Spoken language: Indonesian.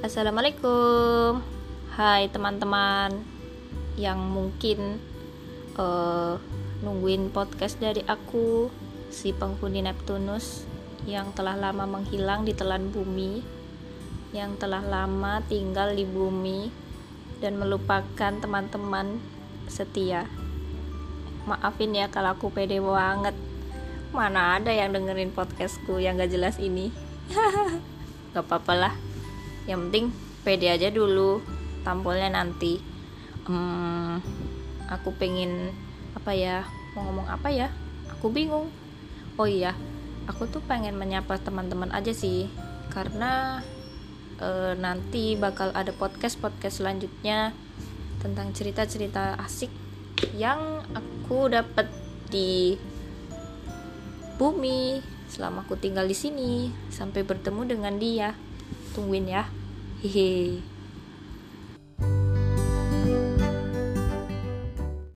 Assalamualaikum. Hai teman-teman Yang mungkin uh, Nungguin podcast dari aku Si penghuni Neptunus Yang telah lama menghilang di telan bumi Yang telah lama tinggal di bumi Dan melupakan teman-teman setia. Maafin ya kalau aku pede banget. Mana ada yang dengerin podcastku yang gak jelas ini. Gak apa-apa lah yang penting pede aja dulu tampilnya nanti. Hmm, aku pengen apa ya mau ngomong apa ya? Aku bingung. Oh iya aku tuh pengen menyapa teman-teman aja sih. Karena e, nanti bakal ada podcast podcast selanjutnya tentang cerita-cerita asik yang aku dapat di bumi selama aku tinggal di sini. Sampai bertemu dengan dia tungguin ya Hehe.